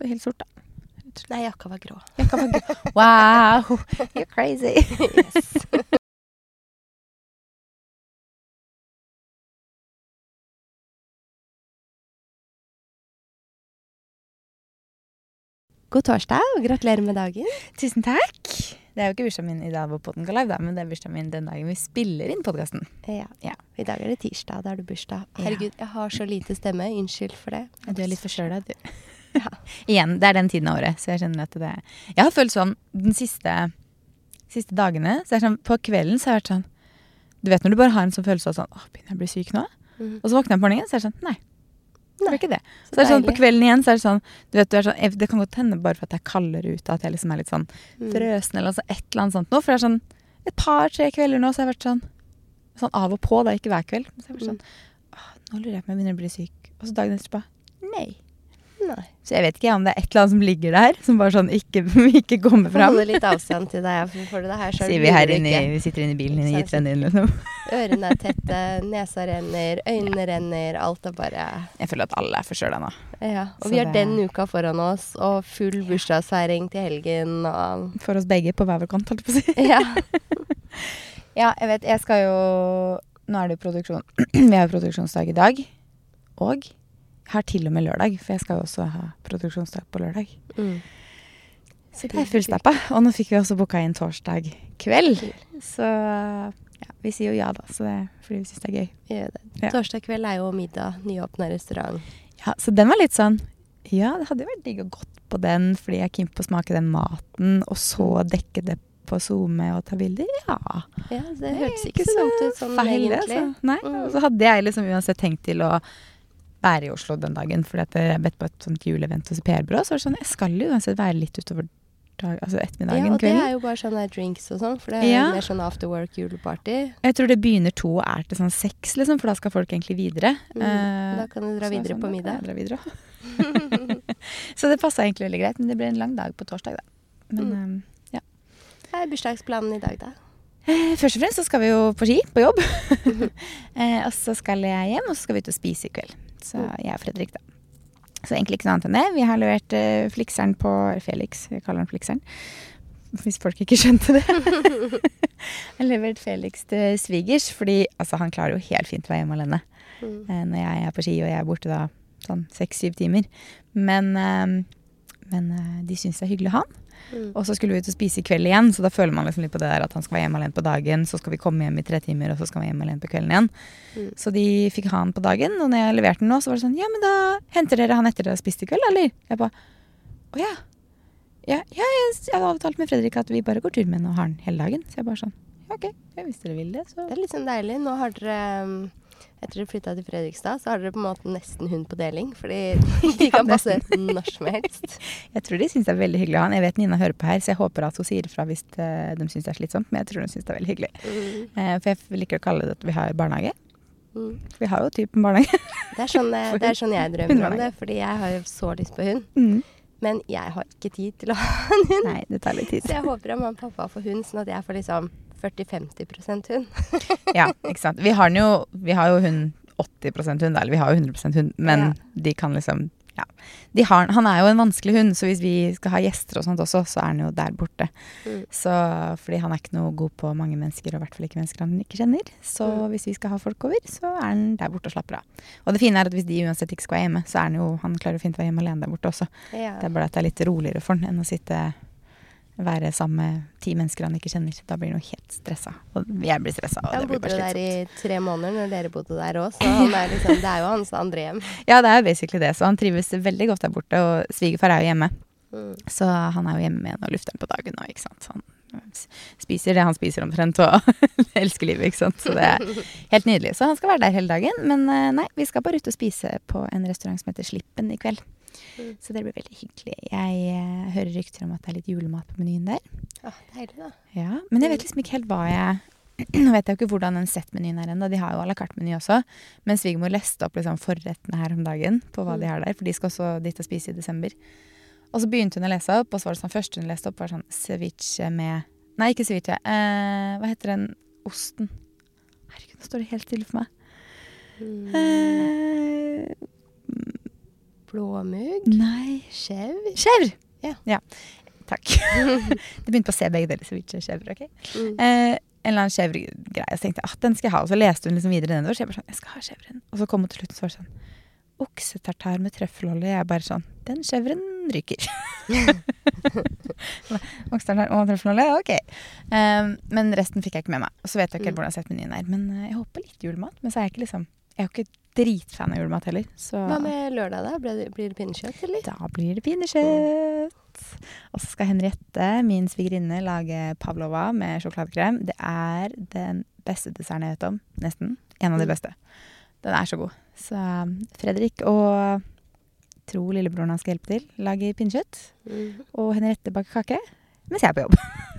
Var helt sort, da. Nei, jakka var grå. Jakka var grå. Wow, you're crazy. Yes. God torsdag, og gratulerer med dagen. Tusen takk. Det er jo ikke bursdagen min i dag på podden live, da, men det er bursdagen min den dagen vi spiller inn podkasten. Ja. Ja. I dag er det tirsdag, da er det bursdag. Herregud, jeg har så lite stemme. Unnskyld for det. Du er litt forkjøla, du. Ja. Igjen, det er den tiden av året, så jeg kjenner at det Jeg har følt sånn den siste, siste dagene så er sånn, På kvelden så har jeg vært sånn Du vet når du bare har en sånn følelse av sånn Å, begynner jeg å bli syk nå? Mm. Og så våkner jeg på morgenen, så er det sånn Nei. Det var ikke det. så Så er det sånn, på kvelden igjen så er det sånn Du vet, du er sånn Det kan godt hende bare for at jeg er kaldere ute, at jeg liksom er litt sånn Mm. frøsen eller altså et eller annet sånt noe. For det er sånn et par-tre kvelder nå så har jeg vært sånn Sånn av og på, da, ikke hver kveld. Så jeg har vært sånn mm. nå lurer jeg på om jeg begynner å bli syk. Og så dagen etterpå Nei. Nei. Så jeg vet ikke om det er et eller annet som ligger der, som bare sånn ikke, ikke kommer fram. holde litt avstand til deg. for det her, så Sier vi her inne, vi sitter inne i bilen inne i vennen liksom. Ørene er tette, nesa renner, øynene renner. Alt er bare Jeg føler at alle er forkjøla nå. Ja. Og Så vi har det- den uka foran oss, og full bursdagsfeiring til helgen og For oss begge på hver vår kant, holdt jeg på å si. Ja. Ja, jeg vet, jeg skal jo Nå er det jo produksjon. Vi har jo produksjonsdag i dag. Og har til og med lørdag, for jeg skal jo også ha produksjonsdag på lørdag. Mm. Så det er fullstappa. Og nå fikk vi også booka inn torsdag kveld. Så ja, vi sier jo ja, da. Så det er fordi vi syns det er gøy. Det. Ja. Torsdag kveld er jo middag, nyåpna restaurant. Ja, Så den var litt sånn Ja, det hadde jo vært digg å gått på den fordi jeg er keen på å smake den maten, og så dekke det på SoMe og ta bilder. Ja. Ja, det hørtes ikke så dumt ut sånn feil, egentlig. altså. Nei, Mm. og så hadde jeg liksom uansett tenkt til å være i Oslo den dagen, For jeg er bedt på et sånt juleevent hos PR-byrå. Så var det sånn, jeg skal jo uansett være litt utover dag, altså ettermiddagen, Ja, og det er jo bare sånne drinks og sånn, for det er Ja. mer sånn after work juleparty. Jeg tror det begynner to og er til sånn seks, liksom, for da skal folk egentlig videre. Mm. Eh, Da kan du dra så videre sånn, på da kan middag. jeg dra videre så det passa egentlig veldig greit, men det ble en lang dag på torsdag, da. Men Mm. eh, Hva er bursdagsplanen i dag, da? Eh, Først og fremst så skal vi jo på ski, på jobb. eh, og så skal jeg hjem, og så skal vi ut og spise i kveld. Så jeg og Fredrik, da. Så egentlig ikke noe annet enn det. Vi har levert uh, Flikseren på Felix, jeg kaller han Flikseren. Hvis folk ikke skjønte det. jeg har levert Felix til svigers, fordi altså, han klarer jo helt fint å være hjemme alene. Mm. Eh, når jeg er på ski, og jeg er borte da sånn seks-syv timer. Men, uh, men de syns det er hyggelig å ha han. Mm. Og så skulle vi ut og spise i kveld igjen, så da føler man liksom litt på det der at han skal være hjemme alene på dagen, så skal vi komme hjem i tre timer, og så skal vi hjem alene på kvelden igjen. Mm. Så de fikk ha han på dagen, og når jeg leverte den nå, så var det sånn Ja, men da henter dere han etter dere har spist i kveld, eller? Jeg bare Å ja. Ja, ja jeg, jeg har avtalt med Fredrik at vi bare går tur med han og har han hele dagen. Så jeg bare sånn OK. Hvis dere vil det, så Det er litt sånn deilig. Nå har dere um, Etter dere flytta til Fredrikstad, så har dere på en måte nesten hund på deling. Fordi de kan passe når som helst. Jeg tror de syns det er veldig hyggelig å ha han. Jeg vet Nina hører på her, så jeg håper at hun sier ifra hvis eh, de syns det er slitsomt. Men jeg tror hun syns det er veldig hyggelig. Mm. Eh, for jeg liker å kalle det at vi har barnehage. Mm. Vi har jo typen barnehage. Det, er sånn, eh, det er sånn jeg drømmer om det, fordi jeg har jo så lyst på hund. Mm. Men jeg har ikke tid til å ha en hund. Nei, det tar litt tid. Så jeg håper at mamma og pappa får hund, sånn at jeg får liksom 40-50% hund. Ja, ikke sant. Vi har jo, vi har jo hund 80% hund, eller vi har jo 100% hund, men Ja. de kan liksom ja. De har, han er jo en vanskelig hund, så hvis vi skal ha gjester og sånt også, så er han jo der borte. Mm. Så, fordi han er ikke noe god på mange mennesker, og i hvert fall ikke mennesker han ikke kjenner. Så Mm. hvis vi skal ha folk over, så er han der borte og slapper av. Og det fine er at hvis de uansett ikke skal være hjemme, så er han jo Han klarer jo fint å være hjemme alene der borte også. Ja. Det er bare at det er litt roligere for han enn å sitte være sammen med ti mennesker han ikke kjenner. Da blir han jo helt stressa. Og jeg blir stressa. Han bodde der i tre måneder når dere bodde der òg, så er liksom, det er jo hans andre hjem. Ja, det er jo basically det. Så han trives veldig godt der borte. Og svigerfar er jo hjemme, Mm. så han er jo hjemme med en og lufter den på dagen nå, ikke sant. Så han spiser det han spiser omtrent, og elsker livet, ikke sant. Så det er helt nydelig. Så han skal være der hele dagen. Men eh, nei, vi skal bare ut og spise på en restaurant som heter Slippen i kveld. Så det blir veldig hyggelig. Jeg eh, hører rykter om at det er litt julemat på menyen der. Ja, deilig, da. Ja, men jeg vet liksom ikke helt hva jeg Nå vet jeg jo ikke hvordan den settmenyen er ennå. De har jo à la carte-meny også. Men svigermor leste opp liksom forrettene her om dagen på hva de Mm. har der. For de skal også dit og spise i desember. Og så begynte hun å lese opp, og så var det sånn første hun leste opp, var sånn ceviche med Nei, ikke ceviche. Eh, hva heter den osten? Herregud, nå står det helt stille for meg. Mm. Eh, Blåmugg. Nei Skjev. Skjevr! Ja. Takk. det begynte på å se begge deler, så vidt skjevr. Okay? Mm. Eh, en eller annen skjevr-greie. Så tenkte jeg at den skal jeg ha. Og så leste hun liksom videre nedover. Så jeg bare sånn, jeg skal ha skjevren. Og så kom hun til slutt, så var det sånn Oksetartar med trøffelolje. Jeg er bare sånn Den skjevren ryker. Oksetartar og trøffelolje, ok. Eh, men resten fikk jeg ikke med meg. Og så vet jeg ikke helt Mm. hvordan jeg har sett menyen er. Men eh, jeg håper litt julemat. Men så er jeg ikke liksom Jeg har ikke dritfan av julemat heller. Så Hva med lørdag, da? Blir det, blir det pinnekjøtt, eller? da blir det pinnekjøtt. Og så skal Henriette, min svigerinne, lage pavlova med sjokoladekrem. Det er den beste desserten jeg vet om. Nesten. En av de Mm. beste. Den er så god. Så Fredrik og Tro, lillebroren han skal hjelpe til. Lage pinnekjøtt. Mhm. Og Henriette baker kake. Mens jeg er på jobb.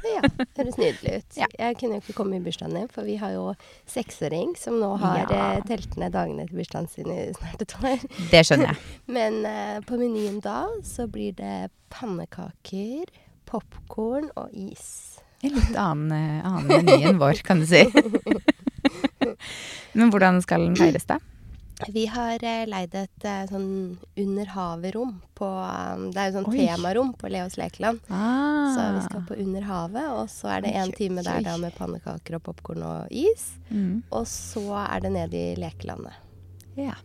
Ja, Det høres nydelig ut. Ja. Jeg kunne jo ikke komme i bursdagen din, for vi har jo seksåring som nå har Ja. eh, telt ned dagene til bursdagen sin i snart et år. Det skjønner jeg. Men eh, på menyen da så blir det pannekaker, popkorn og is. En litt annen, eh, annen meny enn vår, kan du si. Men hvordan skal den feires, da? Vi har eh, leid et eh, sånn under havet-rom på eh, Det er jo sånn Oi. temarom på Leos lekeland. Ah. Så vi skal på Under havet, og så er det én time der da med pannekaker og popkorn og is. Mm. Og så er det nede i lekelandet. Ja.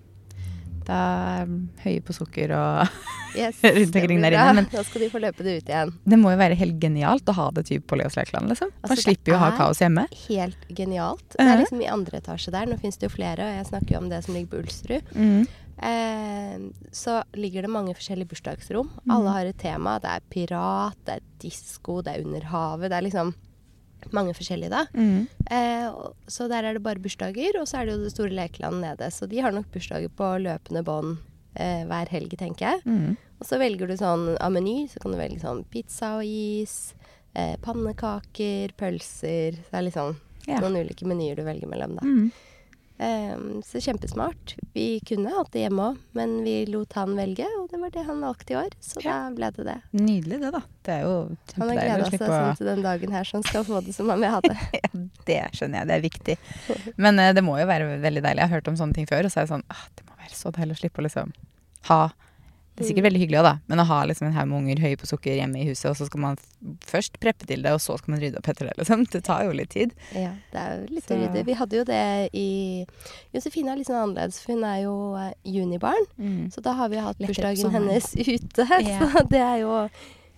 Da er høye på sukker og Yes, Rundt omkring der inne, men- Da skal de få løpe det ut igjen. Det må jo være helt genialt å ha det typ på Leos Lekeland, liksom. Man Altså, slipper jo å ha kaos hjemme. Helt genialt. Det er liksom i andre etasje der. Nå finnes det jo flere, og jeg snakker jo om det som ligger på Ulsrud. Mm. Eh, så ligger det mange forskjellige bursdagsrom. Mm. Alle har et tema. Det er pirat, det er disko, det er under havet. Det er liksom mange forskjellige, da. Mm. Eh, så der er det bare bursdager, og så er det jo det store lekelandet nede. Så de har nok bursdager på løpende bånd eh, hver helg, tenker jeg. Mm. Og så velger du sånn av meny, så kan du velge sånn pizza og is, eh, pannekaker, pølser. Det er liksom Ja. noen ulike menyer du velger mellom, da. Mm. Eh, så kjempesmart. Vi kunne hatt det hjemme òg, men vi lot han velge, og det var det han valgte i år. Så Ja. da ble det det. Nydelig det, da. Det er jo Han har gleda seg sånn til den dagen her, så han skal få det som han vil ha det. ja, Det skjønner jeg, det er viktig. Men uh, det må jo være veldig deilig. Jeg har hørt om sånne ting før, og så er det sånn ah, Det må være så deilig å slippe å liksom ha Det er sikkert Mm. veldig hyggelig òg, da, men å ha liksom en haug med unger høye på sukker hjemme i huset, og så skal man først preppe til det, og så skal man rydde opp etter det, liksom. Det tar jo litt tid. Ja, det er jo litt Så- rydde. Vi hadde jo det i Josefine er litt sånn annerledes, for hun er jo junibarn. junibarn. Så da har vi hatt Lettere bursdagen hennes ute. Ja. Så det er jo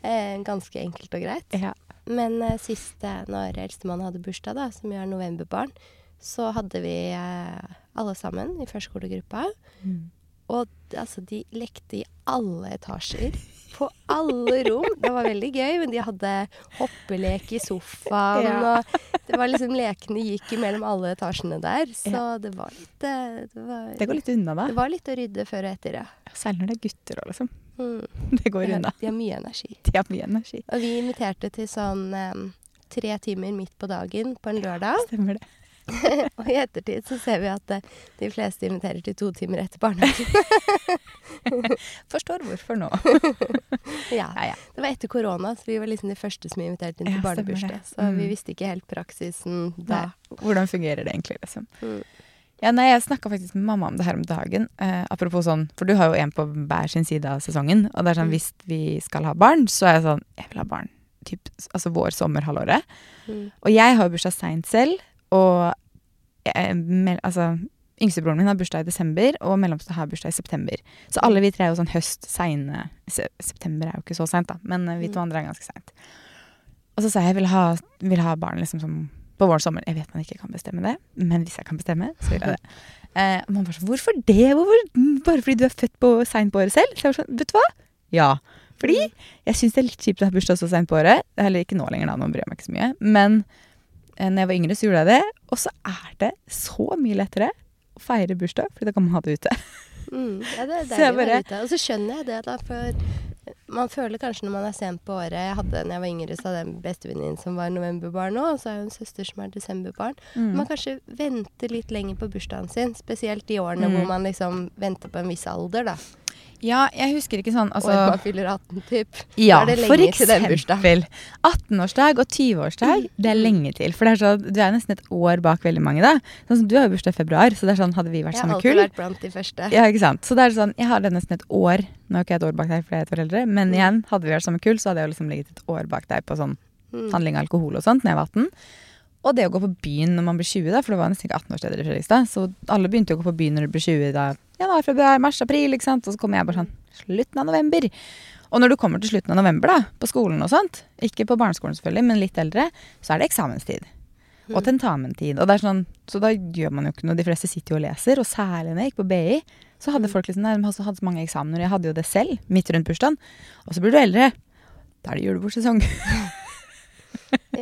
eh, ganske enkelt og greit. Ja. Men eh, sist eh, når eldstemann hadde bursdag, da, som jo er novemberbarn, så hadde vi eh, alle sammen i førskolegruppa. Mm. Og altså, de lekte i alle etasjer. På alle rom. Det var veldig gøy, men de hadde hoppelek i sofaen. Ja. Og det var liksom lekene gikk mellom alle etasjene der. Så det var litt eh, det var, Det går litt unna, da. det var litt å rydde før og etter, ja. Særlig når det er gutter òg, liksom. Mm. Det går unna. De har mye energi. De har mye energi. Og vi inviterte til sånn um, tre timer midt på dagen på en lørdag. Stemmer det. Og i ettertid så ser vi at eh, de fleste inviterer til to timer etter barnehagen. Forstår hvorfor nå. ja. Det var etter korona, så vi var liksom de første som inviterte inn til Ja, barnebursdag. Så vi Mm. visste ikke helt praksisen da. Nei. Hvordan fungerer det egentlig, liksom? Mm. Ja, nei, jeg snakka faktisk med mamma om det her om dagen. Eh, apropos sånn, for du har jo en på hver sin side av sesongen. Og det er sånn, Mm. hvis vi skal ha barn, så er jeg sånn Jeg vil ha barn. Typ, altså vår sommerhalvåret. Mm. Og jeg har bursdag seint selv, og jeg, altså Yngstebroren min har bursdag i desember, og mellomste har bursdag i september. Så alle vi tre er jo sånn høst seine se, September er jo ikke så seint, da, men eh, vi to Mm. andre er ganske seint. Og så sa jeg jeg vil ha, vil ha barn liksom som på våren sommer. Jeg vet man ikke kan bestemme det, men hvis jeg kan bestemme, så vil jeg det. Eh, man bare sånn Hvorfor det? Hvorfor, bare fordi du er født på seint på året selv? Så jeg var sånn, vet du hva? Ja. Fordi jeg syns det er litt kjipt å ha bursdag så seint på året. Heller ikke nå lenger, da, nå bryr jeg meg ikke så mye. Men eh, når jeg var yngre, så gjorde jeg det. Og så er det så mye lettere å feire bursdag, fordi da kan man ha det ute. Mm. Ja, det er deilig å være ute. Og så skjønner jeg det, da, for man føler kanskje når man er sent på året Jeg hadde, når jeg var yngre, så hadde jeg en bestevenninne som var novemberbarn òg, og så har jeg en søster som er desemberbarn. Mm. Man kanskje venter litt lenger på bursdagen sin, spesielt de årene Mm. hvor man liksom venter på en viss alder, da. Ja, jeg husker ikke sånn altså, År man fyller 18, typ. Ja, Da er det for lenge til den bursdagen. eksempel. 18-årsdag og 20-årsdag, det er lenge til. For det er sånn, du er nesten et år bak veldig mange, da. Sånn som du har jo bursdag i februar, så det er sånn, hadde vi vært Jeg har alltid vært blant de første. Ja, ikke sant. Så det er sånn, jeg har det nesten et år Nå er ikke jeg et år bak deg, for jeg er et år eldre, men Mm. igjen, hadde vi vært samme kull, så hadde jeg jo liksom ligget et år bak deg på sånn Mm. handling av alkohol og sånt, når jeg var 18. Og det å gå på byen når man blir 20, da, for det var nesten ikke 18-årssteder i Fredrikstad. Så alle begynte å gå på byen når du blir 20 da. Januar, februar, mars, april, ikke sant. Og så kommer jeg bare sånn slutten av november. Og når du kommer til slutten av november, da, på skolen og sånt, ikke på barneskolen selvfølgelig, men litt eldre, så er det eksamenstid. Og Mm. tentamentid. Og det er sånn, så da gjør man jo ikke noe. De fleste sitter jo og leser. Og særlig når jeg gikk på BI, så hadde Mm. folk liksom, nei, de hadde hadde så mange eksamener. Jeg hadde jo det selv, midt rundt bursdagen. Og så blir du eldre. Da er det julebordsesong.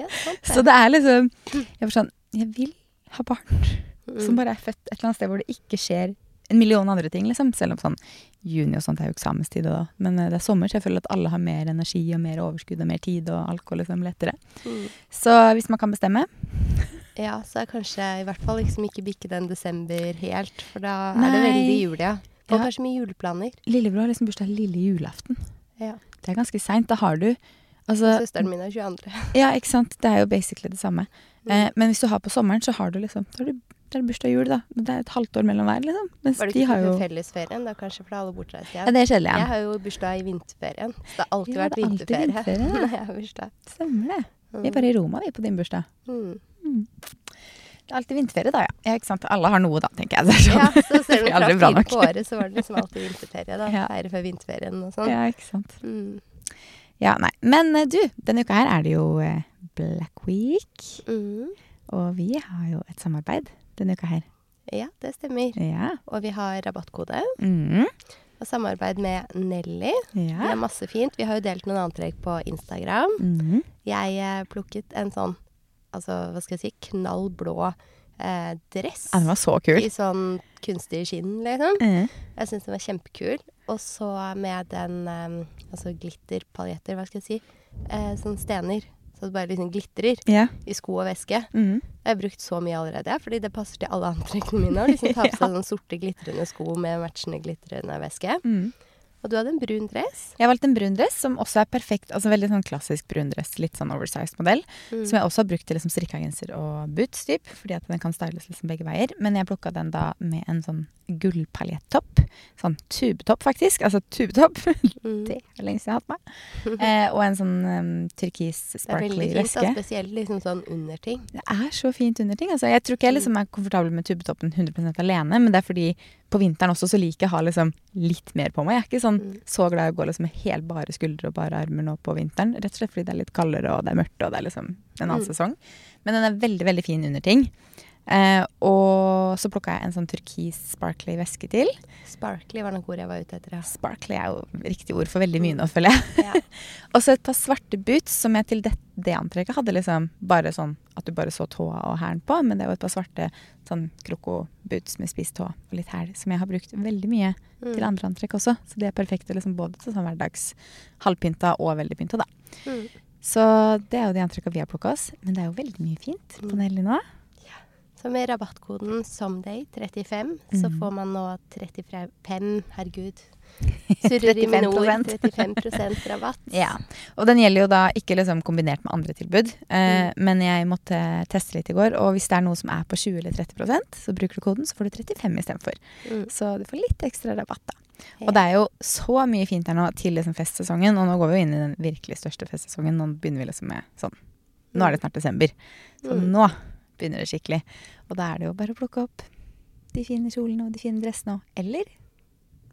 Ja, sant. Så det er liksom Jeg var sånn Jeg vil ha barn Mm. som bare er født et eller annet sted hvor det ikke skjer en million andre ting, liksom. Selv om sånn juni og sånt er jo eksamenstid og, Men eh, det er sommer, så jeg føler at alle har mer energi og mer overskudd og mer tid, og alkohol liksom lettere. Mm. Så hvis man kan bestemme Ja, så er kanskje i hvert fall liksom ikke bikke den desember helt, for da er det veldig jul, ja. Og Ja. kanskje mye juleplaner. Lillebror har liksom bursdag lille julaften. Ja. Det er ganske seint. Da har du altså, Søsteren min er 22. Ja, ikke sant. Det er jo basically det samme. Mm. Eh, men hvis du har på sommeren, så har du liksom Da har du det er bursdag og jul, da. Det er et halvt år mellom hver, liksom. Mens Var det de ikke har jo fellesferien, da kanskje, for alle bortreist Ja, igjen? det er kjedelig, Jeg har jo bursdag i vinterferien, så det har alltid Ja, vært det er alltid vinterferie ja. når jeg har bursdag. Stemmer det. Vi Mm. er bare i Roma, vi, på din bursdag. Mm. Det er alltid vinterferie, da, ja. ja. Ikke sant. Alle har noe, da, tenker jeg. Det er sånn. Ja, så selv om Vi vi er aldri traff bra fire på året, så var det liksom alltid vinterferie, da. Ja. Feire før vinterferien og sånn. Ja, ikke sant. Mm. Ja, nei. Men eh, du, denne uka her er det jo eh, Black Week. Mm. Og vi har jo et samarbeid denne uka her. Ja, det stemmer. Ja. Og vi har rabattkode Mm. og samarbeid med Nelly. Det er masse fint. Vi har jo delt noen antrekk på Instagram. Mm. Jeg eh, plukket en sånn, altså hva skal jeg si, knall blå eh, dress. ja, den var så kul. I sånn kunstig skinn, liksom. Mm. Jeg syns den var kjempekul. Og så med den eh, altså glitterpaljetter, hva skal jeg si. Eh, sånn stener. Så det bare liksom glitrer yeah. i sko og veske. Mm. Jeg har brukt så mye allerede, fordi det passer til alle antrekkene mine. å Liksom ta på seg sånne sorte glitrende sko med matchende glitrende veske. Mm. Og du hadde en brun dress. Jeg valgte en brun dress som også er perfekt. Altså veldig sånn klassisk brun dress, litt sånn oversized modell. Mm. Som jeg også har brukt til liksom strikka genser og boots, typ, fordi at den kan styles liksom begge veier. Men jeg plukka den da med en sånn gullpaljettopp. Sånn tubetopp, faktisk. Altså tubetopp. Mm. det er lenge siden jeg har hatt meg. Eh, og en sånn um, turkis Det er sparkly veldig fint, da, veske. spesielt liksom sånn underting. Det er så fint underting. Altså, jeg tror ikke jeg liksom er komfortabel med tubetoppen 100% alene, men det er fordi på vinteren også så liker jeg å ha liksom litt mer på meg. Jeg er ikke sånn Mm. så glad i å gå liksom med helt bare skuldre og bare armer nå på vinteren. Rett og slett fordi det er litt kaldere og det er mørkt og det er liksom en annen Mm. sesong. Men den er veldig, veldig fin underting. Eh, og så plukka jeg en sånn turkis sparkly veske til. Sparkly var nok ordet jeg var ute etter. Ja. Sparkly er jo riktig ord for veldig mye nå, føler jeg. Ja. Og så et par svarte boots som jeg til det, det antrekket hadde liksom bare sånn at du bare så tåa og hælen på. Men det er jo et par svarte sånn kroko-boots med spist tå og litt hæl som jeg har brukt veldig mye Mm. til andre antrekk også. Så de er perfekte liksom både til sånn hverdags halvpynta og veldig pynta, da. Mm. Så det er jo de antrekka vi har plukka oss. Men det er jo veldig mye fint på Mm. Nelly nå. Så med rabattkoden SOMDAY35 så Mhm. får man nå 35 Herregud. Surrer i mine 35%. 35 rabatt. Ja. Og den gjelder jo da ikke liksom kombinert med andre tilbud. Eh, Mm. Men jeg måtte teste litt i går, og hvis det er noe som er på 20 eller 30% så bruker du koden, så får du 35 istedenfor. Mm. Så du får litt ekstra rabatt, da. Ja. Og det er jo så mye fint her nå til liksom festsesongen, og nå går vi jo inn i den virkelig største festsesongen. Nå begynner vi liksom med sånn Nå er det snart desember. Så Mm. nå begynner det skikkelig. Og da er det jo bare å plukke opp de fine kjolene og de fine dressene og Eller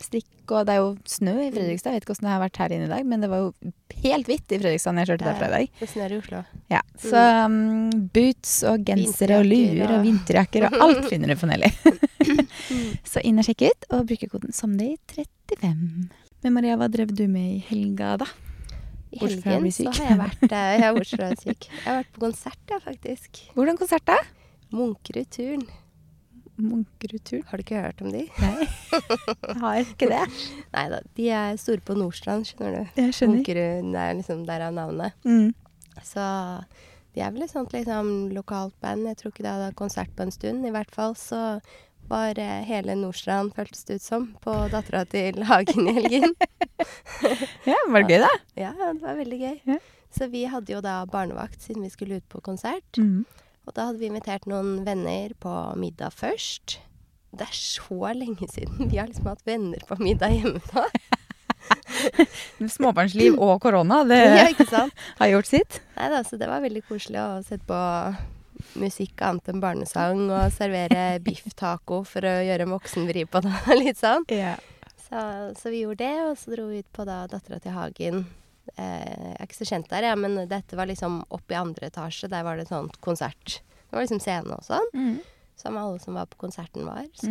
strikk og Det er jo snø i Fredrikstad. Jeg vet ikke hvordan det har vært her inne i dag, men det var jo helt hvitt i Fredrikstad når jeg kjørte derfra i dag. Det snør i Oslo. Ja, Så um, boots og gensere og luer og vinterjakker og alt finner du på Nelly. Så inn og sjekk ut, og bruke koden SOMDAY35. Men Maria, hva drev du med i helga, da? I helgen så har jeg vært Jeg. Jeg har vært på konsert, ja, faktisk. Hvordan konsert, da? Munkerud Turn. Munkerud-tur? Har du ikke hørt om de? Nei, jeg har ikke det. Nei da. De er store på Nordstrand, skjønner du. Jeg skjønner. Munkerud det er liksom derav navnet. Mm. Så de er vel et sånt liksom lokalt band. Jeg tror ikke de hadde konsert på en stund. I hvert fall så var eh, hele Nordstrand, føltes det ut som, på dattera til Hagen i helgen. Ja, Var det gøy, da? Ja, det var veldig gøy. Ja. Så vi hadde jo da barnevakt siden vi skulle ut på konsert. Mm. Og da hadde vi invitert noen venner på middag først. Det er så lenge siden vi har liksom hatt venner på middag hjemme nå. Småbarnsliv og korona, det Ja, har gjort sitt. Nei da, så det var veldig koselig å sette på musikk annet enn barnesang og servere biff-taco for å gjøre en voksenvri på det. Litt sånn. Så, så vi gjorde det, og så dro vi ut på da dattera til Hagen. Eh, jeg er ikke så kjent der, ja, men dette var liksom oppe i andre etasje. Der var det sånn konsert. Det var liksom scene og sånn, Mm. som alle som var på konserten var. Så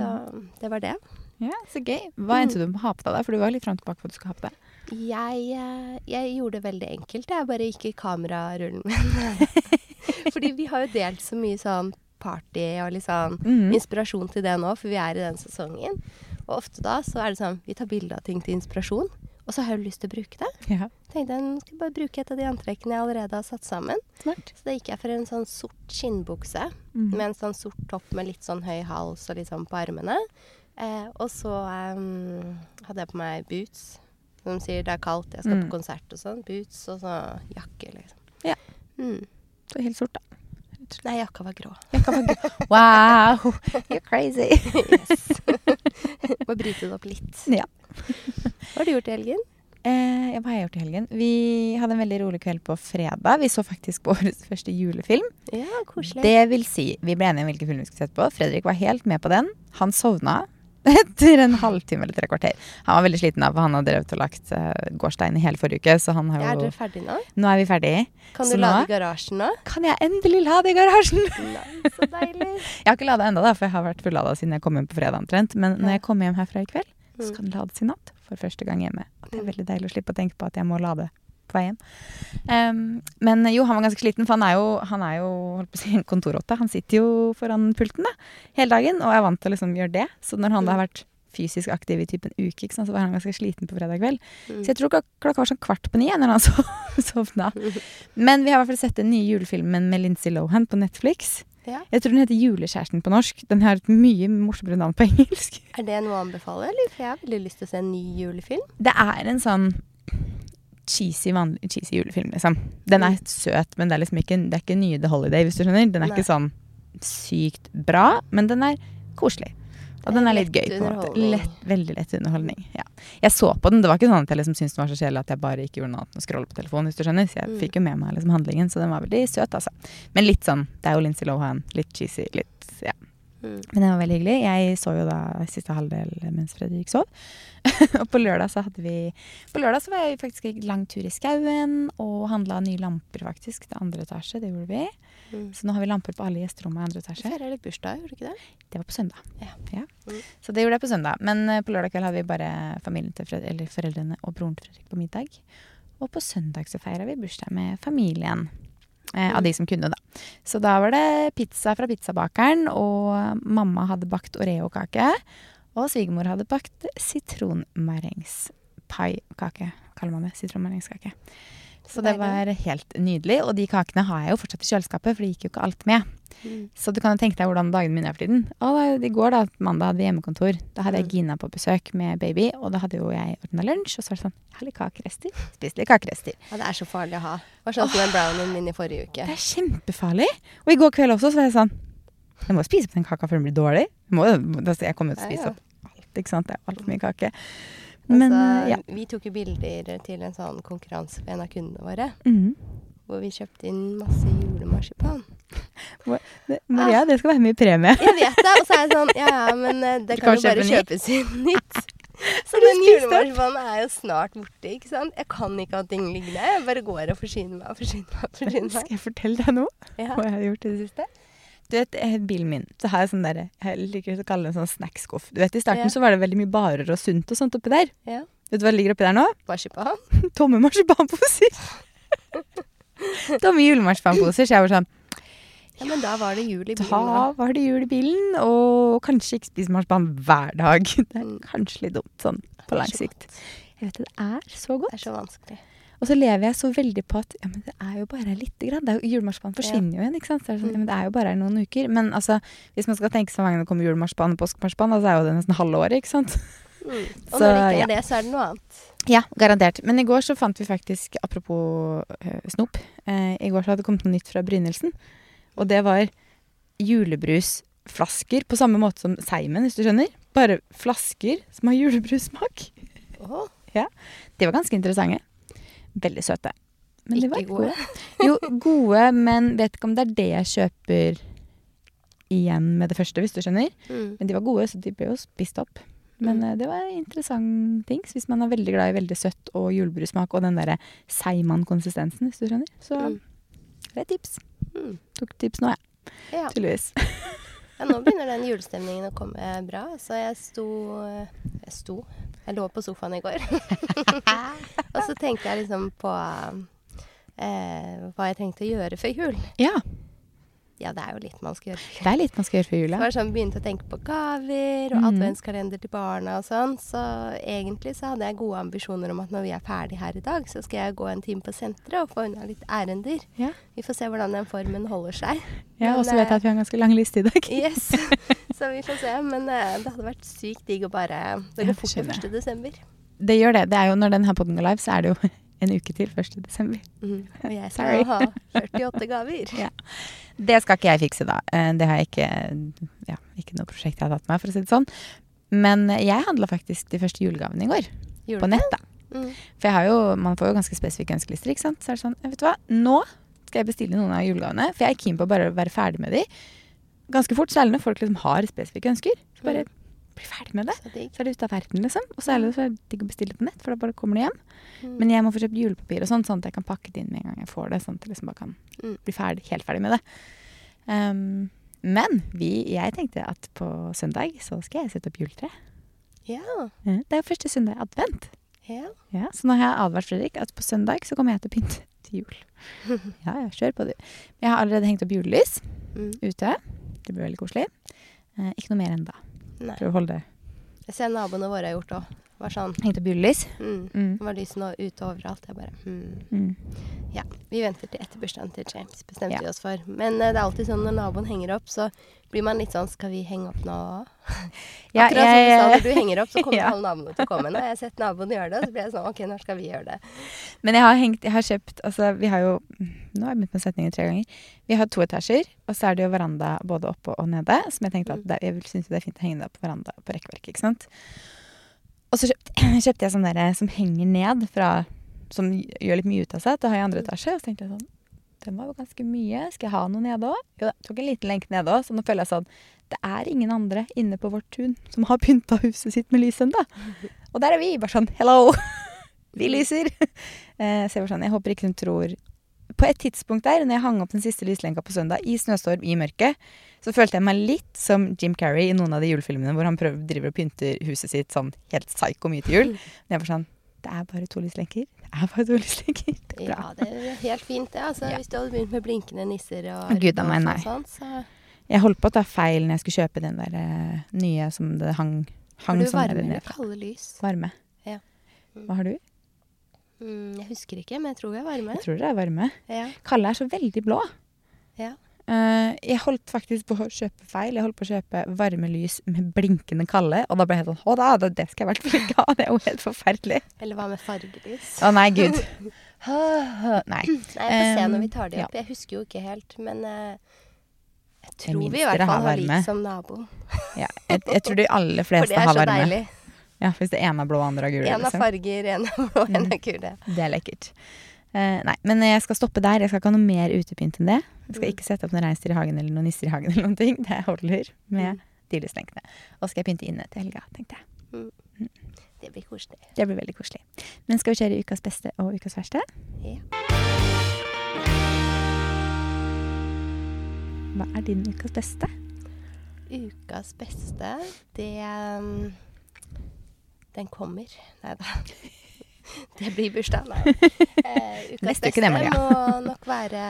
det var det. Ja, så gøy. Hva endte du med å ha på deg? For du var litt fram tilbake på hva du skulle ha på deg. Jeg, eh, jeg gjorde det veldig enkelt. Jeg bare gikk i kamerarullen min. Fordi vi har jo delt så mye sånn party og litt sånn mm. inspirasjon til det nå, for vi er i den sesongen. Og ofte da så er det sånn Vi tar bilde av ting til inspirasjon, og så har jeg jo lyst til å bruke det. Ja, Tenkte jeg nå skal jeg bare bruke et av de antrekkene jeg allerede har satt sammen. smart. Så da gikk jeg for en sånn sort skinnbukse mm. med en sånn sort topp med litt sånn høy hals og litt sånn på armene. Eh, og så um, hadde jeg på meg boots. Som sier det er kaldt, jeg skal Mm. på konsert og sånn. Boots og så jakke, liksom. Ja. Mm. Så helt sort, da. Nei, jakka var grå. Jakka var grå. Wow, you're crazy. yes. Må bryte det opp litt. Ja. Hva har du gjort i helgen? Eh, ja, hva har jeg gjort i helgen? Vi hadde en veldig rolig kveld på fredag. Vi så faktisk på årets første julefilm. Ja, koselig. Det vil si, vi ble enige om hvilken film vi skulle sette på. Fredrik var helt med på den. Han sovna etter en halvtime eller tre kvarter. Han var veldig sliten av, for han har drevet og lagt uh, gårdstein i hele forrige uke. Så han har jo er dere ferdig nå? Nå er vi ferdige. Kan Så du nå- lade i garasjen nå? Kan jeg endelig lade i garasjen? Nei, så deilig. Jeg har ikke lada ennå, for jeg har vært fullada siden jeg kom hjem på fredag omtrent. Men når jeg kommer hjem herfra i kveld, så kan det lades i natt. For første gang hjemme. Og det er Mm. veldig deilig å slippe å tenke på at jeg må lade på vei hjem. Em, men jo, han var ganske sliten, for han er jo, han er jo holdt på å si, en kontorrotte. Han sitter jo foran pulten da, hele dagen, og er vant til å liksom gjøre det. Så når han da har vært fysisk aktiv i typen uke, ikke sant, så var han ganske sliten på fredag kveld. Mm. Så jeg tror klok klokka var sånn kvart på ni når han sov, sovna. Men vi har i hvert fall sett den nye julefilmen med Lindsay Lohan på Netflix. Ja. Jeg tror den heter 'Julekjæresten' på norsk. Den har et mye morsommere navn på engelsk. Er det noe å anbefale, eller? For jeg har veldig lyst til å se en ny julefilm. Det er en sånn cheesy, vanlig, cheesy julefilm, liksom. Den er søt, men det er liksom ikke, det er ikke nye The Holiday, hvis du skjønner. Den er Nei. ikke sånn sykt bra, men den er koselig. Og den er litt gøy. på en måte. Lett, veldig lett underholdning. Ja. Jeg så på den. Det var ikke sånn at jeg liksom syntes den var så kjedelig at jeg bare ikke gjorde noe annet enn å scrolle på telefonen. hvis du skjønner. Så jeg Mm. fikk jo med meg liksom handlingen, så den var veldig søt, altså. Men litt sånn Det er jo Lindsay Lohan. Litt cheesy. Litt Ja. Mm. Men det var veldig hyggelig. Jeg så jo da siste halvdel mens Fredrik sov. og på lørdag så hadde vi På lørdag så var jeg faktisk en lang tur i skauen og handla nye lamper, faktisk, til andre etasje. Det gjorde vi. Mm. Så nå har vi lamper på alle gjesterommene i andre Du etasje. feirer litt bursdag, gjorde du ikke det? Det var på søndag. Ja. Mm. Så det gjorde jeg på søndag. Men eh, på lørdag kveld hadde vi bare familien til Fred eller foreldrene og broren til Fredrik på middag. Og på søndag så feira vi bursdag med familien. Eh, av Mm. de som kunne, da. Så da var det pizza fra pizzabakeren, og mamma hadde bakt Oreo-kake. Og svigermor hadde bakt sitronmaringspie-kake, kaller man det. Sitronmaringskake. Så det var helt nydelig. Og de kakene har jeg jo fortsatt i kjøleskapet, for de gikk jo ikke alt med. Mm. Så du kan jo tenke deg hvordan dagene mine er for tiden. Og I går, da, mandag, hadde vi hjemmekontor. Da hadde jeg Mm. Gina på besøk med baby, og da hadde jo jeg ordna lunsj. Og så var det sånn Jeg har litt kakerester. Spis litt kakerester. Ja, det er så farlig å ha. Det var sånn som den brownien min i forrige uke. Det er kjempefarlig. Og i går kveld også, så var jeg sånn Jeg må spise opp den kaka før den blir dårlig. Jeg, må, altså, jeg kommer jo til å spise opp alt, ikke sant. Det er altfor mye kake. Men altså, eh, ja. Vi tok jo bilder til en sånn konkurranse for en av kundene våre. Mm. Hvor vi kjøpte inn masse julemarsipan. Maria, det skal være med i premie. Jeg vet det! Og så er jeg sånn Ja ja, men eh, det kan kan jo bare kjøpe kjøpes inn nytt. Så den julemarsipanen er jo snart borte, ikke sant? Jeg kan ikke ha ting liggende. Jeg bare går og forsyner meg og forsyner meg. forsyner Skal jeg fortelle deg noe? Ja. hva jeg har gjort i det siste. Du vet, eh, bilen min, så har jeg sånn der, jeg liker å kalle det en sånn snackskuff. Du vet, I starten Ja. så var det veldig mye barer og sunt og sånt oppi der. Ja. Vet du hva det ligger oppi der nå? Marsipan. Tomme marsipanposer. Tomme julemarsipanposer. Så jeg var sånn Ja, men da var det jul i bilen. Da var det jul i bilen, og kanskje ikke spise marsipan hver dag. Det er Mm. kanskje litt dumt sånn på lang sikt. Jeg vet det er så godt. Det er så vanskelig. Og så lever jeg så veldig på at ja, men det er jo bare lite grann. Det er jo, julemarsipan forsvinner jo igjen, ikke sant. Så det, er sånn, ja, men det er jo bare noen uker. Men altså, hvis man skal tenke så mange det kommer julemarsipan og påskemarsipan, så er jo det nesten halve året, ikke sant. Mm. Og så, når det ikke er ja. det, så er det noe annet. Ja, garantert. Men i går så fant vi faktisk, apropos øh, snop uh, I går så hadde det kommet noe nytt fra Brynildsen. Og det var julebrusflasker på samme måte som Seimen, hvis du skjønner. Bare flasker som har julebrussmak. Oh. Ja. De var ganske interessante. Veldig søte. Men ikke gode. jo, gode, men vet ikke om det er det jeg kjøper igjen med det første, hvis du skjønner. Mm. Men de var gode, så de ble jo spist opp. Men mm. uh, det var en interessant ting. Så hvis man er veldig glad i veldig søtt og julebrusmak og den derre seigmann-konsistensen, hvis du skjønner, så mm. det er tips. Mm. Tok tips nå, jeg. Ja. Tydeligvis. ja, nå begynner den julestemningen å komme bra. Så jeg sto Jeg sto jeg lå på sofaen i går. og så tenkte jeg liksom på eh, hva jeg trengte å gjøre før jul. Ja. Ja, det er jo litt man skal gjøre. Det er litt man skal gjøre for jula. Så var sånn, begynte å tenke på gaver og mm. adventskalender til barna og sånn. Så egentlig så hadde jeg gode ambisjoner om at når vi er ferdig her i dag, så skal jeg gå en time på senteret og få unna litt ærender. Ja. Vi får se hvordan den formen holder seg. Ja, og så vet jeg at vi har en ganske lang liste i dag. yes. Så vi får se. Men uh, det hadde vært sykt digg å bare Det går fort til 1. desember. Det gjør det. Det er jo når den her podden går live, så er det jo en uke til 1. desember. Mm. Og jeg skal ha 48 gaver. ja. Det skal ikke jeg fikse, da. Eh, det har jeg ikke Ja, ikke noe prosjekt jeg har tatt meg, for å si det sånn. Men jeg handla faktisk de første julegavene i går. Gjorde på nett, da. Mm. For jo, man får jo ganske spesifikke ønskelister, ikke sant. Så er det sånn, vet du hva, nå skal jeg bestille noen av julegavene. For jeg er keen på bare å være ferdig med de. Ganske fort, særlig når folk liksom har spesifikke ønsker. Så bare mm bli ferdig med det. Så, så er det ute av verden, liksom. Og så er det så digg å bestille på nett, for da bare kommer det hjem. Mm. Men jeg må få kjøpt julepapir og sånn, sånn at jeg kan pakke det inn med en gang jeg får det. Sånn at jeg liksom bare kan mm. bli ferdig, helt ferdig med det. Um, men vi, jeg tenkte at på søndag så skal jeg sette opp juletre. Ja. Det er jo første søndag advent. Ja. ja. Så nå har jeg advart Fredrik at på søndag så kommer jeg til å pynte til jul. ja, ja, kjør på, du. Jeg har allerede hengt opp julelys mm. ute. Det blir veldig koselig. Eh, ikke noe mer enn da. Prøv å holde det. Jeg ser naboene våre har gjort òg. Var sånn. Hengte opp julelys? Mm. Mm. Det var lysene ute overalt. Jeg bare hmm. mm. Ja. Vi venter til etter bursdagen til James, bestemte ja. vi oss for. Men uh, det er alltid sånn når naboen henger opp, så blir man litt sånn Skal vi henge opp nå Ja, Akkurat som du sa når du henger opp, så kommer ja. alle naboene til å komme. Nå har jeg sett naboen gjøre det, så blir jeg sånn OK, når skal vi gjøre det? Men jeg har hengt Jeg har kjøpt Altså, vi har jo Nå har jeg begynt med setningen tre ganger. Vi har to etasjer, og så er det jo veranda både oppe og nede. Som jeg tenkte at mm. det, jeg syns det er fint å henge det opp på veranda på rekkverket, ikke sant. Og så kjøpte, jeg sånn derre som henger ned fra Som gjør litt mye ut av seg. Det har jeg i andre etasje. Og så tenkte jeg sånn Den var jo ganske mye. Skal jeg ha noe nede òg? Jo da. Tok en liten lenke nede òg. Så nå føler jeg sånn Det er ingen andre inne på vårt tun som har pynta huset sitt med lys ennå. Og der er vi. Bare sånn Hello! Vi lyser. Eh, så jeg var sånn Jeg håper ikke hun tror på et tidspunkt der, når jeg hang opp den siste lyslenka på søndag, i snøstorm, i mørket, så følte jeg meg litt som Jim Carrey i noen av de julefilmene hvor han prøver, driver og pynter huset sitt sånn helt psyko mye til jul. Men jeg var sånn Det er bare to lyslenker. Det er bare to lyslenker. Det er bra. Ja, det er helt fint, det. Altså, ja. Hvis du hadde begynt med blinkende nisser og Gud, meg, nei. Sånn, så Jeg holdt på å ta feil når jeg skulle kjøpe den der uh, nye som det hang, hang Har du varme eller kalde lys? Varme. Ja. Mm. Hva har du? Mm, jeg husker ikke, men jeg tror vi er varme. Jeg tror dere er varme. Ja. Kalle er så veldig blå. Ja. Uh, jeg holdt faktisk på å kjøpe feil. Jeg holdt på å kjøpe varme lys med blinkende kalde. Og da ble jeg sånn Å da, det skal jeg i hvert fall ikke ha. Det er jo helt forferdelig. Eller hva med fargelys? Å nei, gud. nei. nei. Jeg får se når vi tar det opp. Ja. Jeg husker jo ikke helt, men uh, jeg tror vi i hvert fall har lys som nabo. ja, jeg, jeg, tror de aller fleste har varme. For det er så deilig. Ja, Hvis det ene er blå og andre er gule. En av liksom. farger, en er blå, en er gule. Det er lekkert. Uh, nei, men jeg skal stoppe der. Jeg skal ikke ha noe mer utepynt enn det. Jeg skal mm. ikke sette opp noen reinsdyr i hagen eller noen nisser i hagen. eller noen ting. Det holder med mm. de lyslenkene. Og så skal jeg pynte inne til helga, tenkte jeg. Mm. mm. Det blir koselig. Det blir veldig koselig. Men skal vi kjøre ukas beste og ukas verste? Ja. Hva er din ukas beste? Ukas beste, det den kommer. Nei da. Det blir bursdag. Nei. Eh, ukas Neste uke, det, Maria. må nok være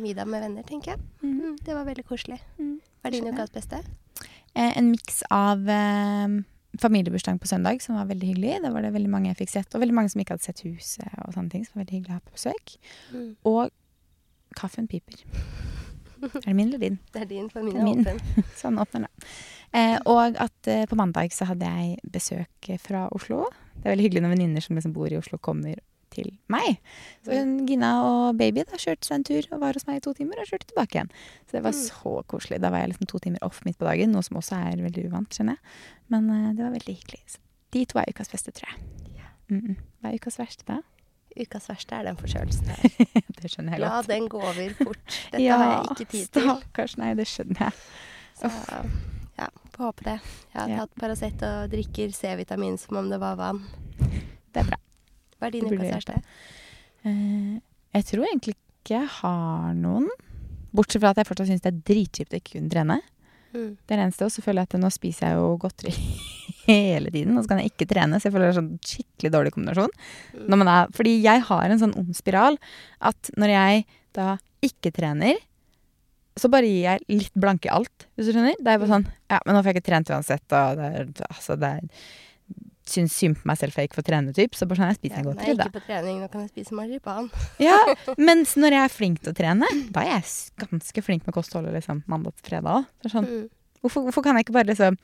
middag med venner, tenker jeg. Mm. mm det var veldig koselig. Mm. Hva er din ukas beste? Eh, en miks av eh, familiebursdagen på søndag som var veldig hyggelig. Da var det veldig mange jeg fikk sett, og veldig mange som ikke hadde sett huset. og sånne ting, som var veldig hyggelig å ha på besøk. Mm. Og kaffen piper. Er det min eller din? Det er din, for min er åpen. Sånn åpner den. Eh, og at eh, på mandag så hadde jeg besøk fra Oslo. Det er veldig hyggelig når venninner som liksom bor i Oslo, kommer til meg. Så hun, Gina og baby da kjørte seg en tur og var hos meg i to timer, og kjørte tilbake igjen. Så det var Mm. så koselig. Da var jeg liksom to timer off midt på dagen, noe som også er veldig uvant, skjønner jeg. Men eh, det var veldig hyggelig. Så de to er ukas beste, tror jeg. Mm -mm. Hva er ukas verste, da? Ukas verste er den forkjølelsen her. det skjønner jeg La Ja, den gå over fort. Dette har jeg ikke tid til. stakkars. Nei, det skjønner jeg. Så ja, får håpe det. Jeg har Ja. tatt Paracet og drikker C-vitamin som om det var vann. Det er bra. Hva er din ukas? Eh, jeg tror egentlig ikke jeg har noen. Bortsett fra at jeg fortsatt syns det er dritkjipt å ikke kunne trene. Mm. Det er det eneste. Og så føler jeg at nå spiser jeg jo godteri hele tiden. Og så kan jeg ikke trene, så jeg føler det er sånn skikkelig dårlig kombinasjon. Mm. Er, fordi jeg har en sånn ond spiral at når jeg da ikke trener, så bare gir jeg litt blanke i alt, hvis du skjønner. Det er bare sånn Ja, men nå får jeg ikke trent uansett, og det er altså det er Syns synd på meg selv for jeg ikke får trene, typ. Så bare sånn, jeg spiser Ja, en når godteri, jeg da. er ikke på trening, nå kan jeg spise marsipan. Ja, mens når jeg er flink til å trene, da er jeg ganske flink med kostholdet liksom, mandag til fredag òg. Sånn, Mm. hvorfor, hvorfor kan jeg ikke bare liksom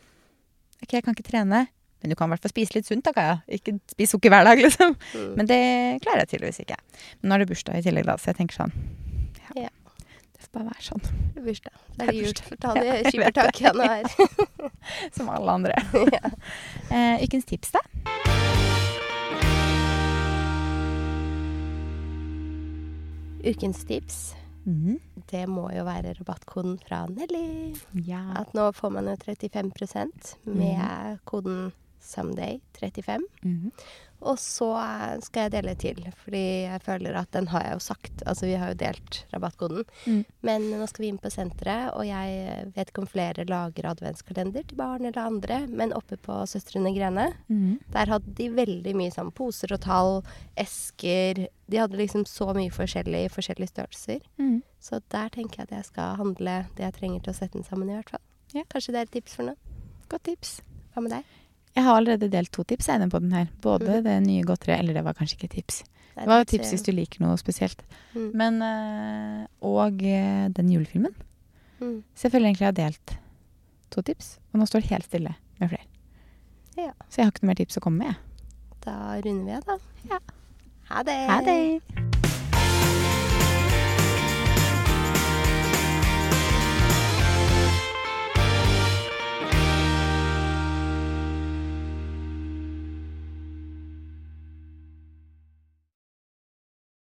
Ok, jeg kan ikke trene, men du kan i hvert fall spise litt sunt da, Kaja. Ikke spise sukker hver dag, liksom. Mm. Men det klarer jeg tydeligvis ikke. Men nå er det bursdag i tillegg, da, så jeg tenker sånn Ja. Ja. Det får bare være sånn. Det er bursdag. Det Det er jul. ta Ja, det skippertaket vet skippertak i. Som alle andre. ja. Eh, ukens tips, da? Ukens tips, Mhm. det må jo være rabattkoden fra Nelly. Ja. At nå får man jo 35% med koden Someday35. Mhm. Og så skal jeg dele til, fordi jeg føler at den har jeg jo sagt. Altså, vi har jo delt rabattkoden. Mm. Men nå skal vi inn på senteret, og jeg vet ikke om flere lager adventskalender til barn eller andre, men oppe på Søstrene Grene, mm. der hadde de veldig mye sånn poser og tall, esker De hadde liksom så mye forskjellig i forskjellige størrelser. Mm. Så der tenker jeg at jeg skal handle det jeg trenger til å sette den sammen, i hvert fall. Ja. Kanskje det er et tips for noen. Godt tips. Hva med deg? Jeg har allerede delt to tips jeg, på den her. Både mm. det nye godteriet Eller det var kanskje ikke tips. Det Det var jo tips hvis du liker noe spesielt. Mm. Men øh, Og eh, den julefilmen. Mm. Så jeg føler egentlig jeg har delt to tips, og nå står det helt stille med flere. Ja. Så jeg har ikke noe mer tips å komme med. Da runder vi av, da. Ja. Ha det. Ha det!